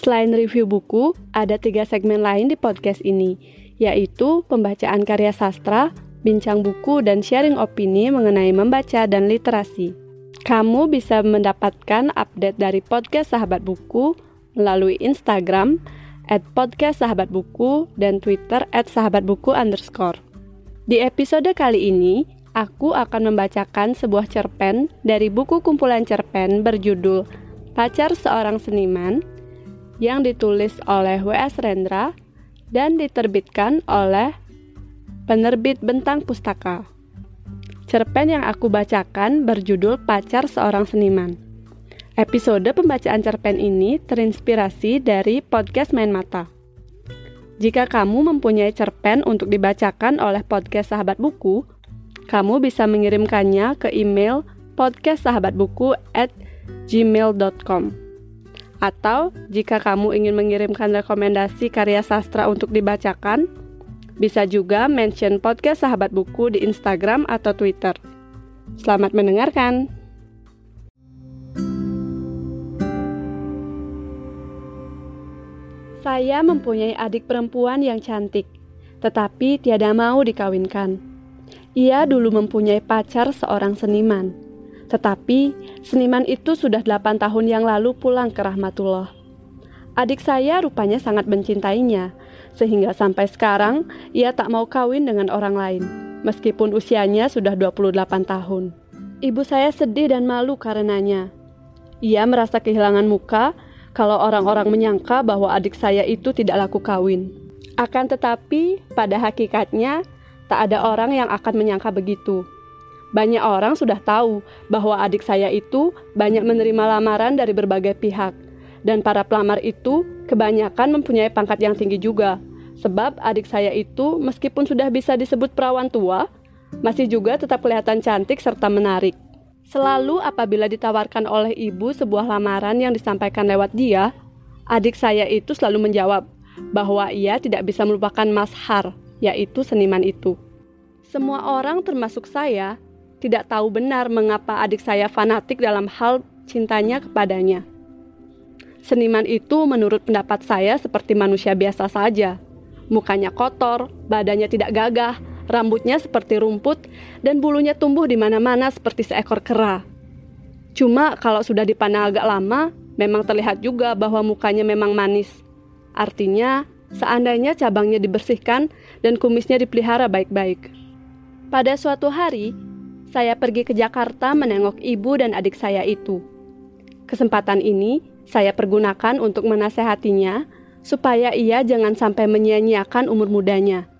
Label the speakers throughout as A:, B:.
A: Selain review buku, ada tiga segmen lain di podcast ini, yaitu pembacaan karya sastra, bincang buku, dan sharing opini mengenai membaca dan literasi. Kamu bisa mendapatkan update dari podcast Sahabat Buku melalui Instagram at podcast Sahabat Buku dan Twitter at Sahabat Buku underscore. Di episode kali ini, aku akan membacakan sebuah cerpen dari buku kumpulan cerpen berjudul Pacar Seorang Seniman yang ditulis oleh W.S. Rendra dan diterbitkan oleh penerbit Bentang Pustaka. Cerpen yang aku bacakan berjudul Pacar Seorang Seniman. Episode pembacaan cerpen ini terinspirasi dari podcast Main Mata. Jika kamu mempunyai cerpen untuk dibacakan oleh podcast Sahabat Buku, kamu bisa mengirimkannya ke email podcastsahabatbuku at gmail.com. Atau jika kamu ingin mengirimkan rekomendasi karya sastra untuk dibacakan, bisa juga mention podcast Sahabat Buku di Instagram atau Twitter. Selamat mendengarkan. Saya mempunyai adik perempuan yang cantik, tetapi tiada mau dikawinkan. Ia dulu mempunyai pacar seorang seniman tetapi seniman itu sudah 8 tahun yang lalu pulang ke Rahmatullah. Adik saya rupanya sangat mencintainya, sehingga sampai sekarang ia tak mau kawin dengan orang lain, meskipun usianya sudah 28 tahun. Ibu saya sedih dan malu karenanya. Ia merasa kehilangan muka kalau orang-orang menyangka bahwa adik saya itu tidak laku kawin. Akan tetapi, pada hakikatnya, tak ada orang yang akan menyangka begitu. Banyak orang sudah tahu bahwa adik saya itu banyak menerima lamaran dari berbagai pihak, dan para pelamar itu kebanyakan mempunyai pangkat yang tinggi juga. Sebab adik saya itu, meskipun sudah bisa disebut perawan tua, masih juga tetap kelihatan cantik serta menarik. Selalu apabila ditawarkan oleh ibu sebuah lamaran yang disampaikan lewat dia, adik saya itu selalu menjawab bahwa ia tidak bisa melupakan Har, yaitu seniman itu. Semua orang termasuk saya tidak tahu benar mengapa adik saya fanatik dalam hal cintanya kepadanya. Seniman itu menurut pendapat saya seperti manusia biasa saja. Mukanya kotor, badannya tidak gagah, rambutnya seperti rumput, dan bulunya tumbuh di mana-mana seperti seekor kera. Cuma kalau sudah dipandang agak lama, memang terlihat juga bahwa mukanya memang manis. Artinya, seandainya cabangnya dibersihkan dan kumisnya dipelihara baik-baik. Pada suatu hari, saya pergi ke Jakarta menengok ibu dan adik saya itu. Kesempatan ini saya pergunakan untuk menasehatinya supaya ia jangan sampai menyia-nyiakan umur mudanya.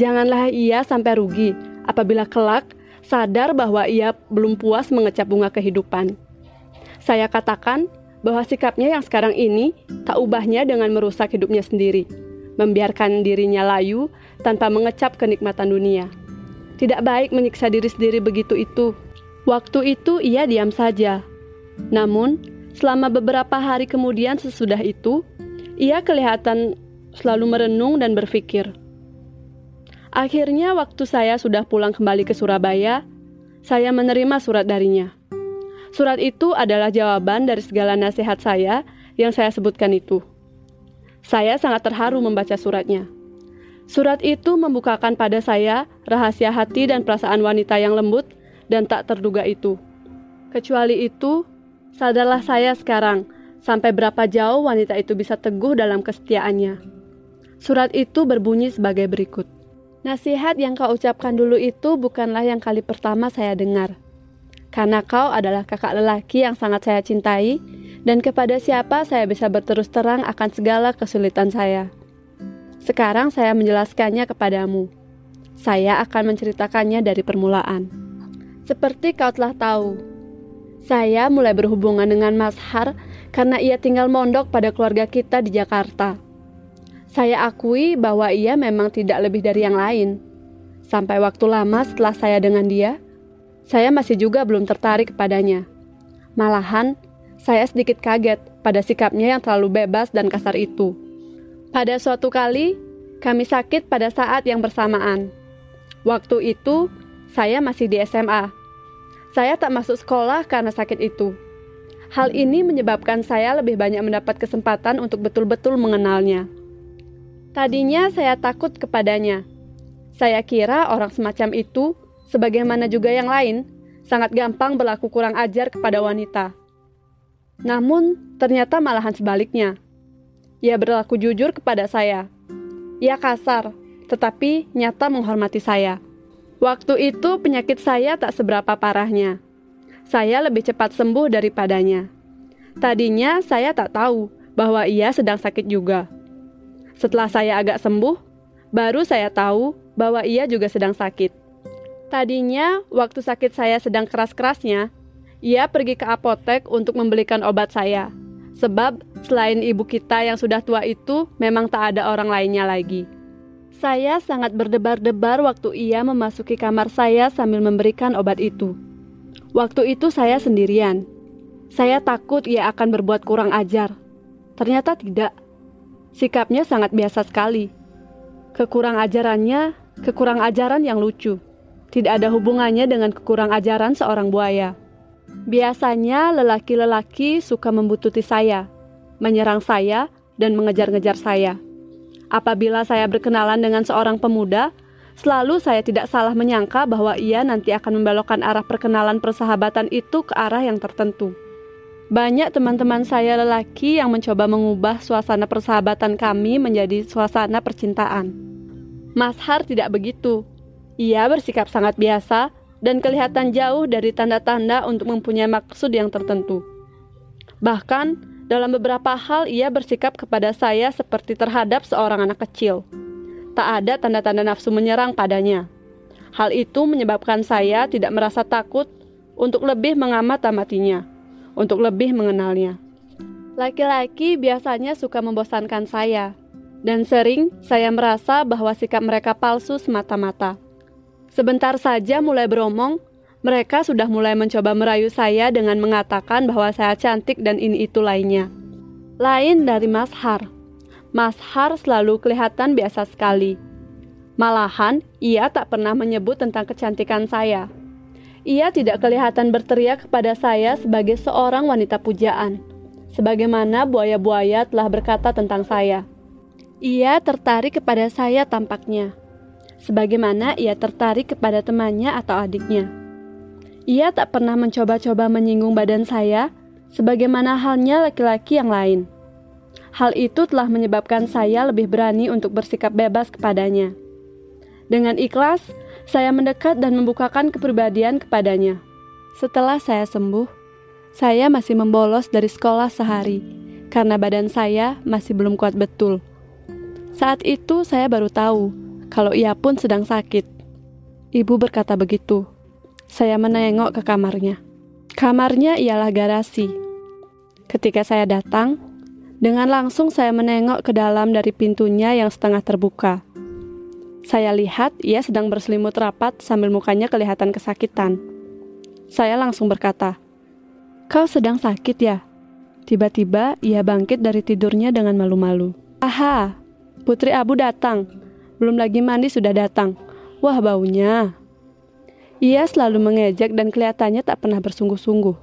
A: Janganlah ia sampai rugi apabila kelak sadar bahwa ia belum puas mengecap bunga kehidupan. Saya katakan bahwa sikapnya yang sekarang ini tak ubahnya dengan merusak hidupnya sendiri, membiarkan dirinya layu tanpa mengecap kenikmatan dunia. Tidak baik menyiksa diri sendiri begitu itu. Waktu itu ia diam saja. Namun, selama beberapa hari kemudian sesudah itu, ia kelihatan selalu merenung dan berpikir. Akhirnya waktu saya sudah pulang kembali ke Surabaya, saya menerima surat darinya. Surat itu adalah jawaban dari segala nasihat saya yang saya sebutkan itu. Saya sangat terharu membaca suratnya. Surat itu membukakan pada saya rahasia hati dan perasaan wanita yang lembut dan tak terduga itu. Kecuali itu, sadarlah saya sekarang sampai berapa jauh wanita itu bisa teguh dalam kesetiaannya. Surat itu berbunyi sebagai berikut. Nasihat yang kau ucapkan dulu itu bukanlah yang kali pertama saya dengar. Karena kau adalah kakak lelaki yang sangat saya cintai, dan kepada siapa saya bisa berterus terang akan segala kesulitan saya. Sekarang saya menjelaskannya kepadamu. Saya akan menceritakannya dari permulaan. Seperti kau telah tahu, saya mulai berhubungan dengan Mas Har karena ia tinggal mondok pada keluarga kita di Jakarta. Saya akui bahwa ia memang tidak lebih dari yang lain. Sampai waktu lama setelah saya dengan dia, saya masih juga belum tertarik kepadanya. Malahan, saya sedikit kaget pada sikapnya yang terlalu bebas dan kasar itu. Pada suatu kali, kami sakit pada saat yang bersamaan. Waktu itu, saya masih di SMA. Saya tak masuk sekolah karena sakit itu. Hal ini menyebabkan saya lebih banyak mendapat kesempatan untuk betul-betul mengenalnya. Tadinya saya takut kepadanya. Saya kira orang semacam itu, sebagaimana juga yang lain, sangat gampang berlaku kurang ajar kepada wanita. Namun, ternyata malahan sebaliknya. Ia berlaku jujur kepada saya. Ia kasar, tetapi nyata menghormati saya. Waktu itu penyakit saya tak seberapa parahnya. Saya lebih cepat sembuh daripadanya. Tadinya saya tak tahu bahwa ia sedang sakit juga. Setelah saya agak sembuh, baru saya tahu bahwa ia juga sedang sakit. Tadinya, waktu sakit saya sedang keras-kerasnya, ia pergi ke apotek untuk membelikan obat saya. Sebab selain ibu kita yang sudah tua itu, memang tak ada orang lainnya lagi. Saya sangat berdebar-debar waktu ia memasuki kamar saya sambil memberikan obat itu. Waktu itu saya sendirian. Saya takut ia akan berbuat kurang ajar. Ternyata tidak. Sikapnya sangat biasa sekali. Kekurang ajarannya, kekurang ajaran yang lucu. Tidak ada hubungannya dengan kekurang ajaran seorang buaya. Biasanya lelaki-lelaki suka membututi saya, menyerang saya, dan mengejar-ngejar saya. Apabila saya berkenalan dengan seorang pemuda, selalu saya tidak salah menyangka bahwa ia nanti akan membelokkan arah perkenalan persahabatan itu ke arah yang tertentu. Banyak teman-teman saya lelaki yang mencoba mengubah suasana persahabatan kami menjadi suasana percintaan. Mas Har tidak begitu. Ia bersikap sangat biasa dan kelihatan jauh dari tanda-tanda untuk mempunyai maksud yang tertentu. Bahkan, dalam beberapa hal ia bersikap kepada saya seperti terhadap seorang anak kecil. Tak ada tanda-tanda nafsu menyerang padanya. Hal itu menyebabkan saya tidak merasa takut untuk lebih mengamat-amatinya untuk lebih mengenalnya. Laki-laki biasanya suka membosankan saya, dan sering saya merasa bahwa sikap mereka palsu semata-mata. Sebentar saja mulai beromong, mereka sudah mulai mencoba merayu saya dengan mengatakan bahwa saya cantik dan ini itu lainnya. Lain dari Mas Har. Mas Har selalu kelihatan biasa sekali. Malahan, ia tak pernah menyebut tentang kecantikan saya. Ia tidak kelihatan berteriak kepada saya sebagai seorang wanita pujaan, sebagaimana buaya-buaya telah berkata tentang saya. Ia tertarik kepada saya tampaknya, sebagaimana ia tertarik kepada temannya atau adiknya. Ia tak pernah mencoba-coba menyinggung badan saya, sebagaimana halnya laki-laki yang lain. Hal itu telah menyebabkan saya lebih berani untuk bersikap bebas kepadanya. Dengan ikhlas, saya mendekat dan membukakan kepribadian kepadanya. Setelah saya sembuh, saya masih membolos dari sekolah sehari karena badan saya masih belum kuat betul. Saat itu saya baru tahu kalau ia pun sedang sakit. Ibu berkata begitu. Saya menengok ke kamarnya. Kamarnya ialah garasi. Ketika saya datang, dengan langsung saya menengok ke dalam dari pintunya yang setengah terbuka. Saya lihat ia sedang berselimut rapat sambil mukanya kelihatan kesakitan. Saya langsung berkata, "Kau sedang sakit ya?" Tiba-tiba ia bangkit dari tidurnya dengan malu-malu. "Aha, Putri Abu datang. Belum lagi mandi sudah datang. Wah, baunya." Ia selalu mengejek dan kelihatannya tak pernah bersungguh-sungguh.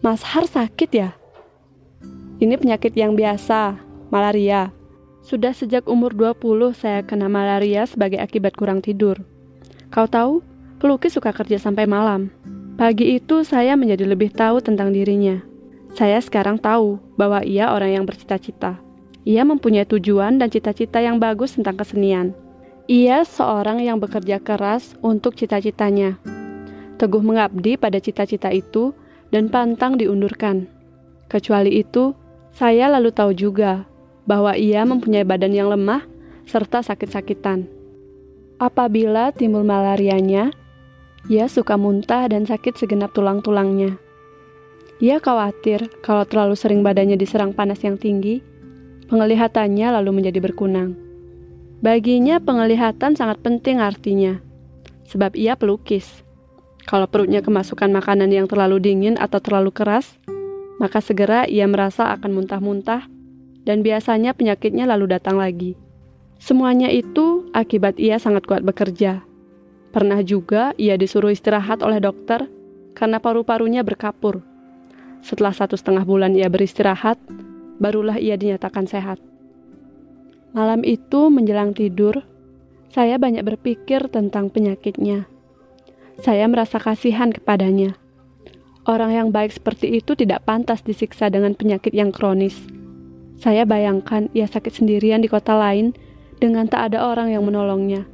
A: Mas Har sakit ya? Ini penyakit yang biasa, malaria. Sudah sejak umur 20 saya kena malaria sebagai akibat kurang tidur. Kau tahu, pelukis suka kerja sampai malam. Pagi itu saya menjadi lebih tahu tentang dirinya. Saya sekarang tahu bahwa ia orang yang bercita-cita. Ia mempunyai tujuan dan cita-cita yang bagus tentang kesenian. Ia seorang yang bekerja keras untuk cita-citanya. Teguh mengabdi pada cita-cita itu dan pantang diundurkan. Kecuali itu, saya lalu tahu juga bahwa ia mempunyai badan yang lemah serta sakit-sakitan. Apabila timbul malarianya, ia suka muntah dan sakit segenap tulang-tulangnya. Ia khawatir kalau terlalu sering badannya diserang panas yang tinggi, Penglihatannya lalu menjadi berkunang. Baginya penglihatan sangat penting artinya, sebab ia pelukis. Kalau perutnya kemasukan makanan yang terlalu dingin atau terlalu keras, maka segera ia merasa akan muntah-muntah, dan biasanya penyakitnya lalu datang lagi. Semuanya itu akibat ia sangat kuat bekerja. Pernah juga ia disuruh istirahat oleh dokter karena paru-parunya berkapur. Setelah satu setengah bulan ia beristirahat, barulah ia dinyatakan sehat. Malam itu menjelang tidur, saya banyak berpikir tentang penyakitnya. Saya merasa kasihan kepadanya. Orang yang baik seperti itu tidak pantas disiksa dengan penyakit yang kronis. Saya bayangkan ia sakit sendirian di kota lain dengan tak ada orang yang menolongnya.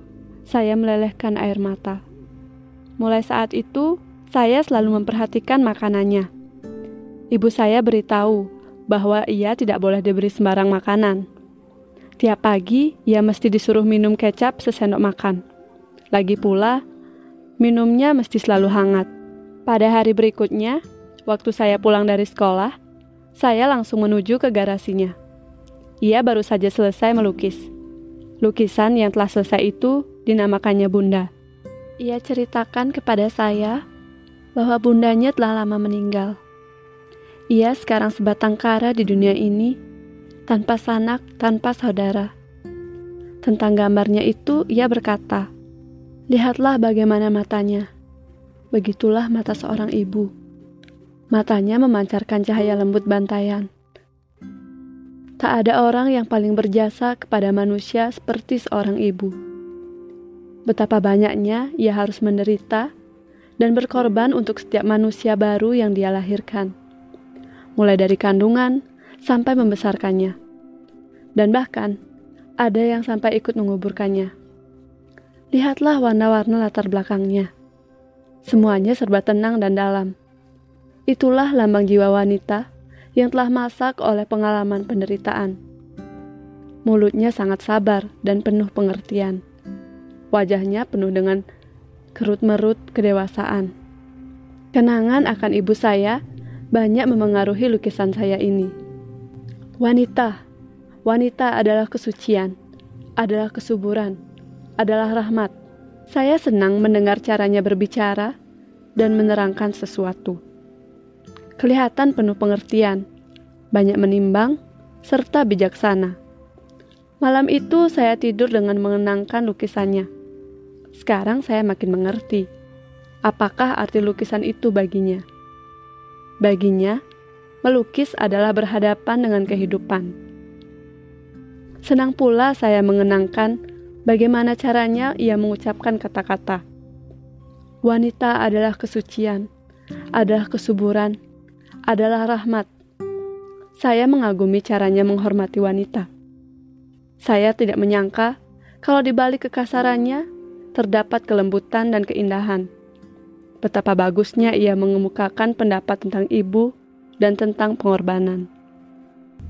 A: Saya melelehkan air mata. Mulai saat itu, saya selalu memperhatikan makanannya. Ibu saya beritahu bahwa ia tidak boleh diberi sembarang makanan. Tiap pagi, ia mesti disuruh minum kecap sesendok makan. Lagi pula, Minumnya mesti selalu hangat. Pada hari berikutnya, waktu saya pulang dari sekolah, saya langsung menuju ke garasinya. Ia baru saja selesai melukis. Lukisan yang telah selesai itu dinamakannya Bunda. Ia ceritakan kepada saya bahwa bundanya telah lama meninggal. Ia sekarang sebatang kara di dunia ini, tanpa sanak, tanpa saudara. Tentang gambarnya itu, ia berkata, Lihatlah bagaimana matanya. Begitulah mata seorang ibu. Matanya memancarkan cahaya lembut bantayan. Tak ada orang yang paling berjasa kepada manusia seperti seorang ibu. Betapa banyaknya ia harus menderita dan berkorban untuk setiap manusia baru yang dia lahirkan, mulai dari kandungan sampai membesarkannya, dan bahkan ada yang sampai ikut menguburkannya. Lihatlah warna-warna latar belakangnya. Semuanya serba tenang dan dalam. Itulah lambang jiwa wanita yang telah masak oleh pengalaman penderitaan. Mulutnya sangat sabar dan penuh pengertian. Wajahnya penuh dengan kerut-merut kedewasaan. Kenangan akan ibu saya banyak memengaruhi lukisan saya ini. Wanita, wanita adalah kesucian, adalah kesuburan, adalah rahmat. Saya senang mendengar caranya berbicara dan menerangkan sesuatu. Kelihatan penuh pengertian, banyak menimbang, serta bijaksana. Malam itu saya tidur dengan mengenangkan lukisannya. Sekarang saya makin mengerti apakah arti lukisan itu baginya. Baginya, melukis adalah berhadapan dengan kehidupan. Senang pula saya mengenangkan Bagaimana caranya ia mengucapkan kata-kata? Wanita adalah kesucian, adalah kesuburan, adalah rahmat. Saya mengagumi caranya menghormati wanita. Saya tidak menyangka kalau di balik kekasarannya terdapat kelembutan dan keindahan. Betapa bagusnya ia mengemukakan pendapat tentang ibu dan tentang pengorbanan.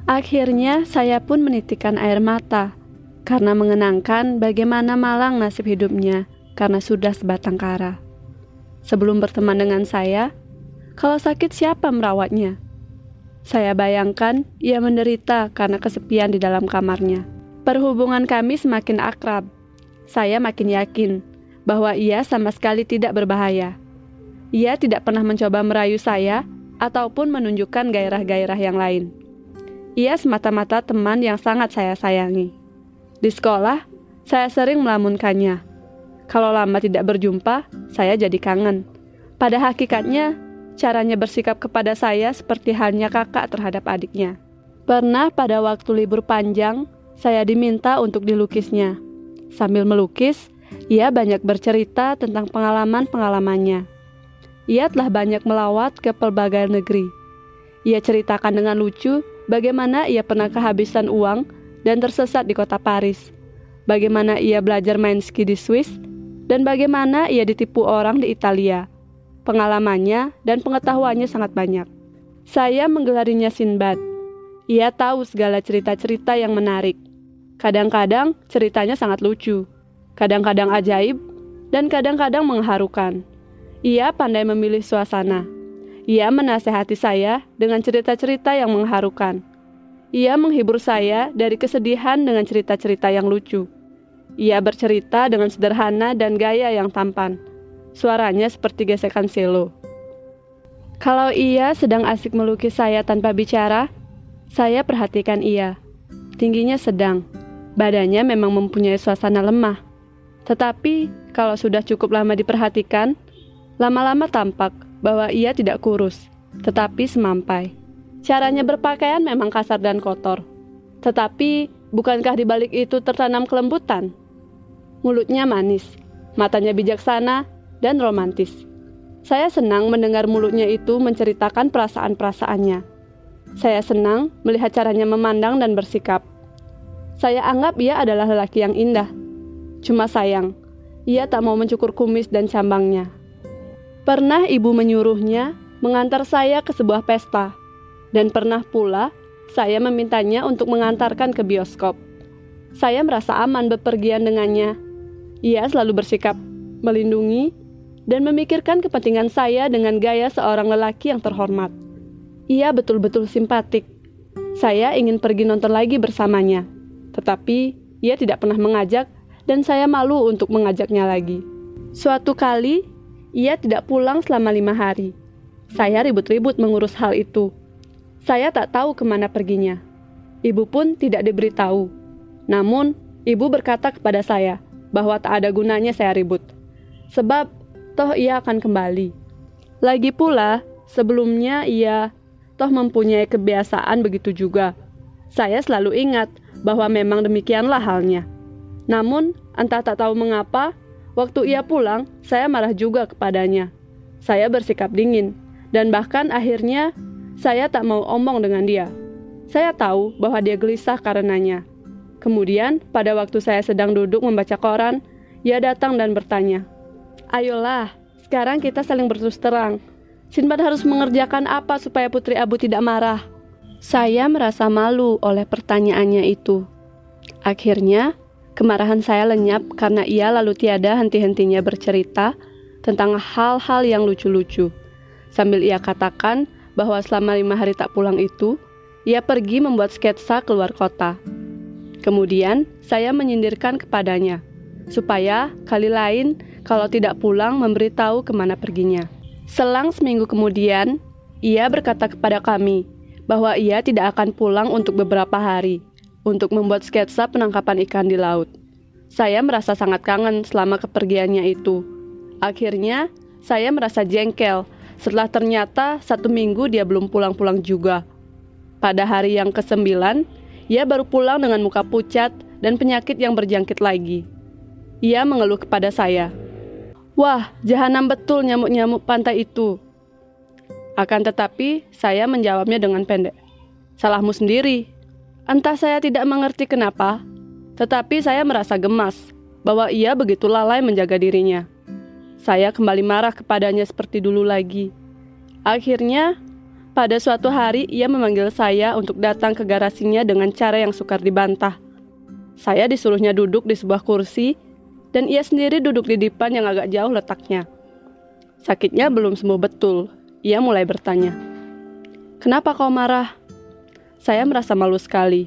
A: Akhirnya saya pun menitikan air mata karena mengenangkan bagaimana malang nasib hidupnya karena sudah sebatang kara. Sebelum berteman dengan saya, kalau sakit siapa merawatnya? Saya bayangkan ia menderita karena kesepian di dalam kamarnya. Perhubungan kami semakin akrab. Saya makin yakin bahwa ia sama sekali tidak berbahaya. Ia tidak pernah mencoba merayu saya ataupun menunjukkan gairah-gairah yang lain. Ia semata-mata teman yang sangat saya sayangi. Di sekolah, saya sering melamunkannya. Kalau lama tidak berjumpa, saya jadi kangen. Pada hakikatnya, caranya bersikap kepada saya seperti halnya kakak terhadap adiknya. Pernah pada waktu libur panjang, saya diminta untuk dilukisnya. Sambil melukis, ia banyak bercerita tentang pengalaman-pengalamannya. Ia telah banyak melawat ke pelbagai negeri. Ia ceritakan dengan lucu bagaimana ia pernah kehabisan uang dan tersesat di kota Paris. Bagaimana ia belajar main ski di Swiss dan bagaimana ia ditipu orang di Italia. Pengalamannya dan pengetahuannya sangat banyak. Saya menggelarinya Sinbad. Ia tahu segala cerita-cerita yang menarik. Kadang-kadang ceritanya sangat lucu, kadang-kadang ajaib, dan kadang-kadang mengharukan. Ia pandai memilih suasana. Ia menasehati saya dengan cerita-cerita yang mengharukan Ia menghibur saya dari kesedihan dengan cerita-cerita yang lucu. Ia bercerita dengan sederhana dan gaya yang tampan. Suaranya seperti gesekan selo. Kalau ia sedang asik melukis saya tanpa bicara, saya perhatikan ia. Tingginya sedang, badannya memang mempunyai suasana lemah. Tetapi kalau sudah cukup lama diperhatikan, lama-lama tampak bahwa ia tidak kurus, tetapi semampai. Caranya berpakaian memang kasar dan kotor. Tetapi bukankah di balik itu tertanam kelembutan? Mulutnya manis, matanya bijaksana, dan romantis. Saya senang mendengar mulutnya itu menceritakan perasaan-perasaannya. Saya senang melihat caranya memandang dan bersikap. Saya anggap ia adalah lelaki yang indah. Cuma sayang, ia tak mau mencukur kumis dan cambangnya. Pernah ibu menyuruhnya mengantar saya ke sebuah pesta, dan pernah pula saya memintanya untuk mengantarkan ke bioskop. Saya merasa aman bepergian dengannya ia selalu bersikap melindungi dan memikirkan kepentingan saya dengan gaya seorang lelaki yang terhormat. Ia betul-betul simpatik. Saya ingin pergi nonton lagi bersamanya, tetapi ia tidak pernah mengajak dan saya malu untuk mengajaknya lagi. Suatu kali, ia tidak pulang selama lima hari. Saya ribut-ribut mengurus hal itu. Saya tak tahu ke mana perginya. Ibu pun tidak diberitahu. Namun, ibu berkata kepada saya, bahwa tak ada gunanya saya ribut. Sebab toh ia akan kembali. Lagi pula, sebelumnya ia toh mempunyai kebiasaan begitu juga. Saya selalu ingat bahwa memang demikianlah halnya. Namun, entah tak tahu mengapa, waktu ia pulang, saya marah juga kepadanya. Saya bersikap dingin, dan bahkan akhirnya saya tak mau omong dengan dia. Saya tahu bahwa dia gelisah karenanya. Kemudian, pada waktu saya sedang duduk membaca koran, ia datang dan bertanya, Ayolah, sekarang kita saling berterus terang. Sinbad harus mengerjakan apa supaya Putri Abu tidak marah? Saya merasa malu oleh pertanyaannya itu. Akhirnya, kemarahan saya lenyap karena ia lalu tiada henti-hentinya bercerita tentang hal-hal yang lucu-lucu. Sambil ia katakan bahwa selama lima hari tak pulang itu, ia pergi membuat sketsa keluar kota. Kemudian saya menyindirkan kepadanya, supaya kali lain kalau tidak pulang memberitahu ke mana perginya. Selang seminggu kemudian, ia berkata kepada kami bahwa ia tidak akan pulang untuk beberapa hari untuk membuat sketsa penangkapan ikan di laut. Saya merasa sangat kangen selama kepergiannya itu. Akhirnya, saya merasa jengkel setelah ternyata satu minggu dia belum pulang-pulang juga. Pada hari yang kesembilan, ia baru pulang dengan muka pucat dan penyakit yang berjangkit lagi. Ia mengeluh kepada saya. Wah, jahanam betul nyamuk-nyamuk pantai itu. Akan tetapi, saya menjawabnya dengan pendek. Salahmu sendiri. Entah saya tidak mengerti kenapa, tetapi saya merasa gemas bahwa ia begitu lalai menjaga dirinya. Saya kembali marah kepadanya seperti dulu lagi. Akhirnya, pada suatu hari, ia memanggil saya untuk datang ke garasinya dengan cara yang sukar dibantah. Saya disuruhnya duduk di sebuah kursi, dan ia sendiri duduk di depan yang agak jauh letaknya. Sakitnya belum sembuh betul. Ia mulai bertanya, "Kenapa kau marah?" Saya merasa malu sekali.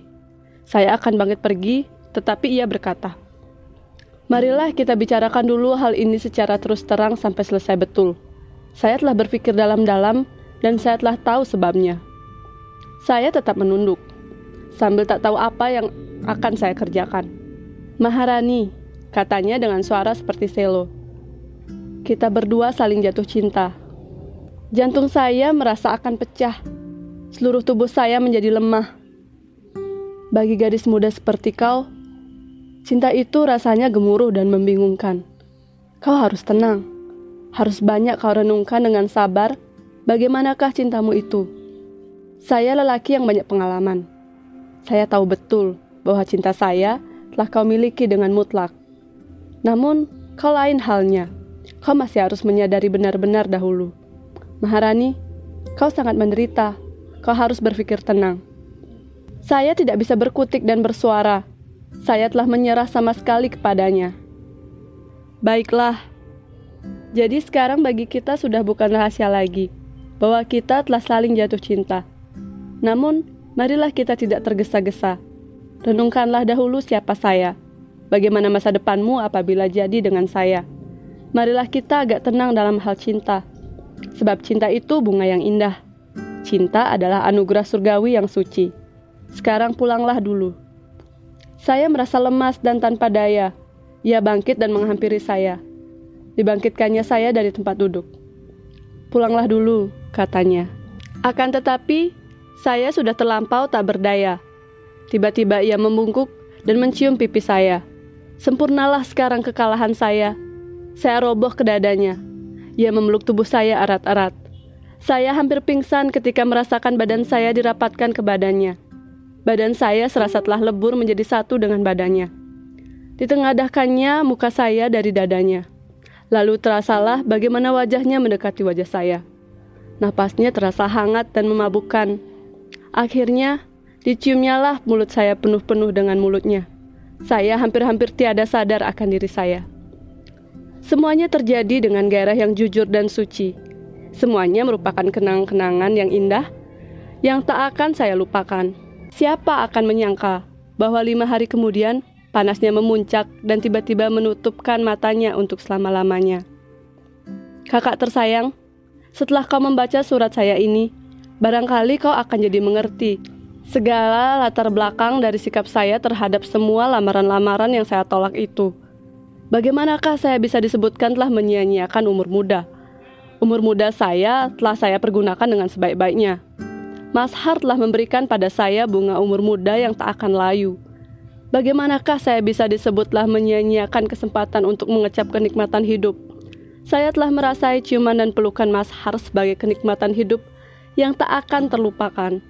A: Saya akan bangkit pergi, tetapi ia berkata, "Marilah kita bicarakan dulu hal ini secara terus terang sampai selesai betul." Saya telah berpikir dalam-dalam dan saya telah tahu sebabnya. Saya tetap menunduk, sambil tak tahu apa yang akan saya kerjakan. Maharani, katanya dengan suara seperti selo. Kita berdua saling jatuh cinta. Jantung saya merasa akan pecah. Seluruh tubuh saya menjadi lemah. Bagi gadis muda seperti kau, cinta itu rasanya gemuruh dan membingungkan. Kau harus tenang. Harus banyak kau renungkan dengan sabar Bagaimanakah cintamu itu? Saya lelaki yang banyak pengalaman. Saya tahu betul bahwa cinta saya telah kau miliki dengan mutlak. Namun, kau lain halnya. Kau masih harus menyadari benar-benar dahulu. Maharani, kau sangat menderita. Kau harus berpikir tenang. Saya tidak bisa berkutik dan bersuara. Saya telah menyerah sama sekali kepadanya. Baiklah. Jadi sekarang bagi kita sudah bukan rahasia lagi bahwa kita telah saling jatuh cinta. Namun, marilah kita tidak tergesa-gesa. Renungkanlah dahulu siapa saya. Bagaimana masa depanmu apabila jadi dengan saya? Marilah kita agak tenang dalam hal cinta. Sebab cinta itu bunga yang indah. Cinta adalah anugerah surgawi yang suci. Sekarang pulanglah dulu. Saya merasa lemas dan tanpa daya. Ia bangkit dan menghampiri saya. Dibangkitkannya saya dari tempat duduk. Pulanglah dulu, katanya. Akan tetapi, saya sudah terlampau tak berdaya. Tiba-tiba ia membungkuk dan mencium pipi saya. Sempurnalah sekarang kekalahan saya. Saya roboh ke dadanya. Ia memeluk tubuh saya erat-erat. Saya hampir pingsan ketika merasakan badan saya dirapatkan ke badannya. Badan saya serasa telah lebur menjadi satu dengan badannya. Ditengadahkannya muka saya dari dadanya. Lalu terasalah bagaimana wajahnya mendekati wajah saya. Napasnya terasa hangat dan memabukkan. Akhirnya, diciumnyalah mulut saya penuh-penuh dengan mulutnya. Saya hampir-hampir tiada sadar akan diri saya. Semuanya terjadi dengan gairah yang jujur dan suci. Semuanya merupakan kenang-kenangan yang indah yang tak akan saya lupakan. Siapa akan menyangka bahwa lima hari kemudian panasnya memuncak dan tiba-tiba menutupkan matanya untuk selama-lamanya. Kakak tersayang, setelah kau membaca surat saya ini, barangkali kau akan jadi mengerti segala latar belakang dari sikap saya terhadap semua lamaran-lamaran yang saya tolak itu. Bagaimanakah saya bisa disebutkan telah menyia-nyiakan umur muda? Umur muda saya telah saya pergunakan dengan sebaik-baiknya. Mas Har telah memberikan pada saya bunga umur muda yang tak akan layu. Bagaimanakah saya bisa disebutlah menyia-nyiakan kesempatan untuk mengecap kenikmatan hidup? Saya telah merasai ciuman dan pelukan Mas Har sebagai kenikmatan hidup yang tak akan terlupakan.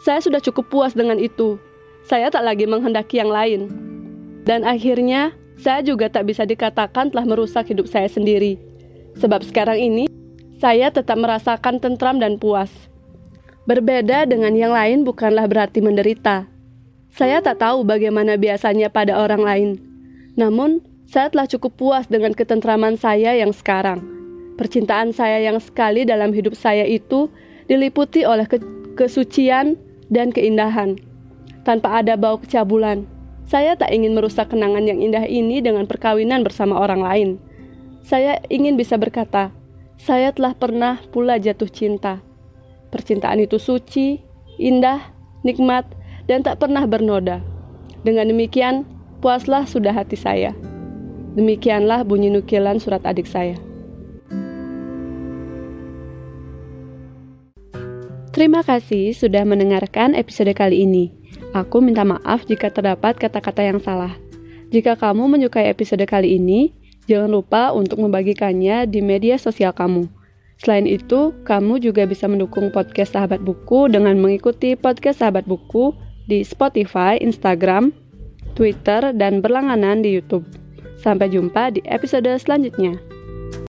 A: Saya sudah cukup puas dengan itu. Saya tak lagi menghendaki yang lain. Dan akhirnya, saya juga tak bisa dikatakan telah merusak hidup saya sendiri. Sebab sekarang ini, saya tetap merasakan tentram dan puas. Berbeda dengan yang lain bukanlah berarti menderita. Saya tak tahu bagaimana biasanya pada orang lain. Namun, saya telah cukup puas dengan ketentraman saya yang sekarang. Percintaan saya yang sekali dalam hidup saya itu diliputi oleh ke kesucian dan keindahan. Tanpa ada bau kecabulan, saya tak ingin merusak kenangan yang indah ini dengan perkawinan bersama orang lain. Saya ingin bisa berkata, saya telah pernah pula jatuh cinta. Percintaan itu suci, indah, nikmat, dan tak pernah bernoda. Dengan demikian, puaslah sudah hati saya. Demikianlah bunyi nukilan surat adik saya. Terima kasih sudah mendengarkan episode kali ini. Aku minta maaf jika terdapat kata-kata yang salah. Jika kamu menyukai episode kali ini, jangan lupa untuk membagikannya di media sosial kamu. Selain itu, kamu juga bisa mendukung podcast Sahabat Buku dengan mengikuti podcast Sahabat Buku di Spotify, Instagram, Twitter, dan berlangganan di YouTube. Sampai jumpa di episode selanjutnya.